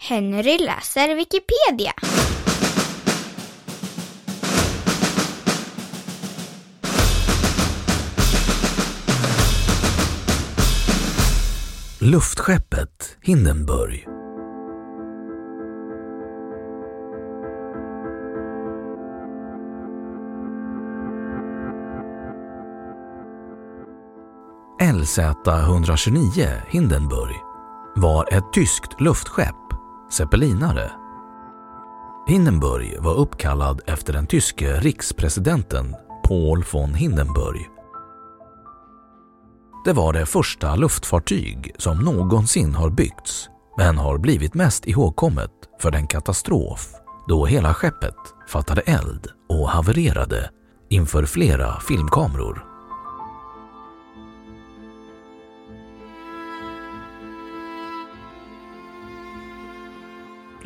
Henry läser Wikipedia. Luftskeppet Hindenburg LZ-129 Hindenburg var ett tyskt luftskepp, zeppelinare. Hindenburg var uppkallad efter den tyske rikspresidenten Paul von Hindenburg. Det var det första luftfartyg som någonsin har byggts men har blivit mest ihågkommet för den katastrof då hela skeppet fattade eld och havererade inför flera filmkameror.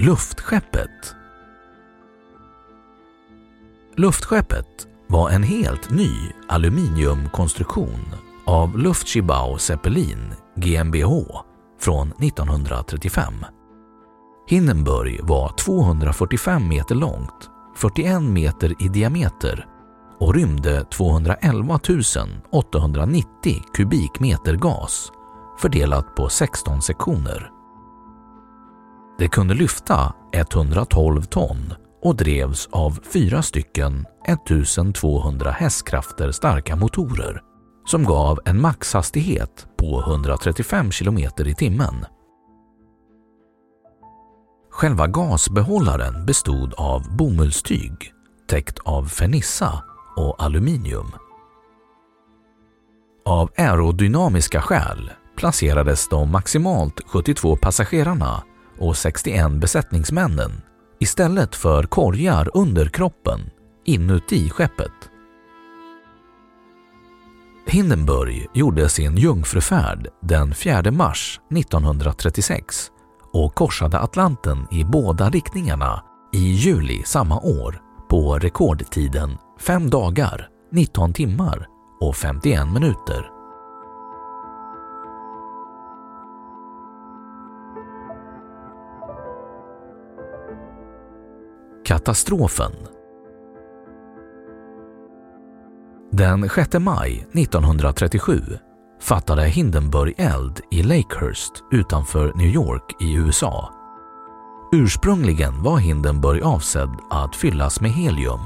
Luftskeppet Luftskeppet var en helt ny aluminiumkonstruktion av Luftschibau Zeppelin GmbH från 1935. Hindenburg var 245 meter långt, 41 meter i diameter och rymde 211 890 kubikmeter gas fördelat på 16 sektioner. Det kunde lyfta 112 ton och drevs av fyra stycken 1200 hästkrafter starka motorer som gav en maxhastighet på 135 km i timmen. Själva gasbehållaren bestod av bomullstyg täckt av fernissa och aluminium. Av aerodynamiska skäl placerades de maximalt 72 passagerarna och 61 besättningsmännen istället för korgar under kroppen inuti skeppet. Hindenburg gjorde sin jungfrufärd den 4 mars 1936 och korsade Atlanten i båda riktningarna i juli samma år på rekordtiden 5 dagar, 19 timmar och 51 minuter. Katastrofen Den 6 maj 1937 fattade Hindenburg eld i Lakehurst utanför New York i USA. Ursprungligen var Hindenburg avsedd att fyllas med helium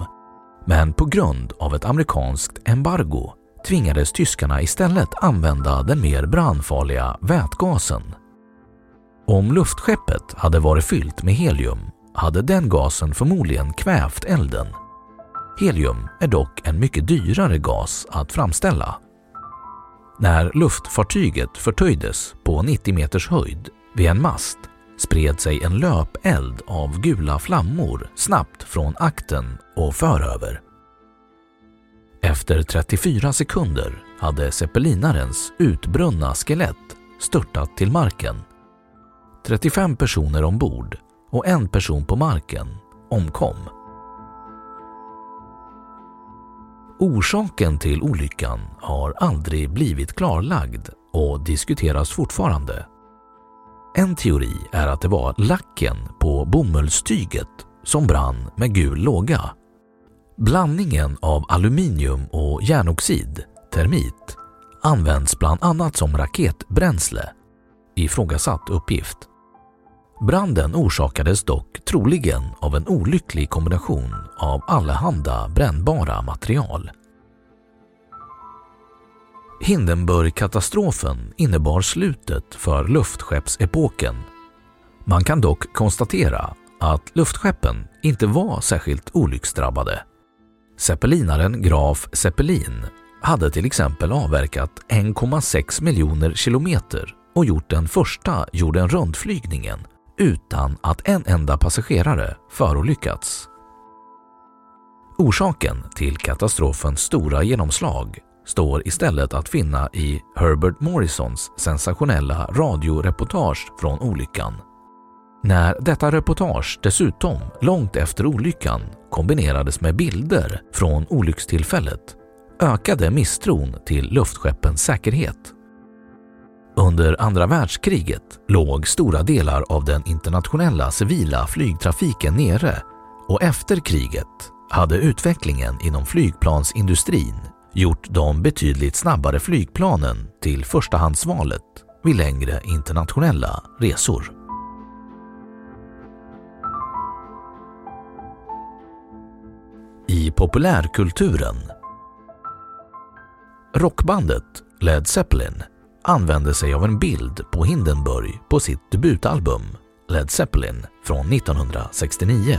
men på grund av ett amerikanskt embargo tvingades tyskarna istället använda den mer brandfarliga vätgasen. Om luftskeppet hade varit fyllt med helium hade den gasen förmodligen kvävt elden. Helium är dock en mycket dyrare gas att framställa. När luftfartyget förtöjdes på 90 meters höjd vid en mast spred sig en löpeld av gula flammor snabbt från akten och föröver. Efter 34 sekunder hade zeppelinarens utbrunna skelett störtat till marken. 35 personer ombord och en person på marken omkom. Orsaken till olyckan har aldrig blivit klarlagd och diskuteras fortfarande. En teori är att det var lacken på bomullstyget som brann med gul låga. Blandningen av aluminium och järnoxid, termit, används bland annat som raketbränsle. Ifrågasatt uppgift. Branden orsakades dock troligen av en olycklig kombination av allehanda brännbara material. Hindenburg-katastrofen innebar slutet för luftskeppsepoken. Man kan dock konstatera att luftskeppen inte var särskilt olycksdrabbade. Zeppelinaren Graf Zeppelin hade till exempel avverkat 1,6 miljoner kilometer och gjort den första jorden runt-flygningen utan att en enda passagerare förolyckats. Orsaken till katastrofens stora genomslag står istället att finna i Herbert Morrisons sensationella radioreportage från olyckan. När detta reportage dessutom långt efter olyckan kombinerades med bilder från olyckstillfället ökade misstron till luftskeppens säkerhet. Under andra världskriget låg stora delar av den internationella civila flygtrafiken nere och efter kriget hade utvecklingen inom flygplansindustrin gjort de betydligt snabbare flygplanen till förstahandsvalet vid längre internationella resor. I populärkulturen Rockbandet Led Zeppelin använde sig av en bild på Hindenburg på sitt debutalbum Led Zeppelin från 1969.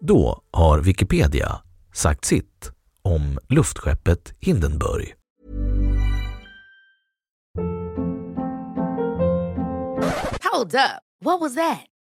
Då har Wikipedia sagt sitt om luftskeppet Hindenburg. Hold up. What was that?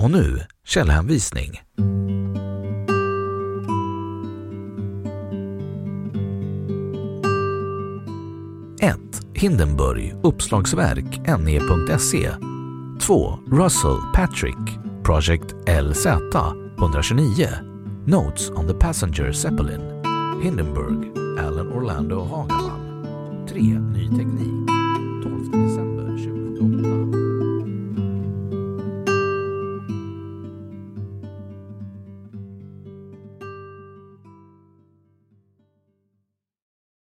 Och nu källhänvisning. Hindenburg, uppslagsverk, ne.se 2. Russell Patrick, Project LZ, 129 Notes on the Passenger Zeppelin, Hindenburg, Alan Orlando Hagaman 3. Ny teknik, 12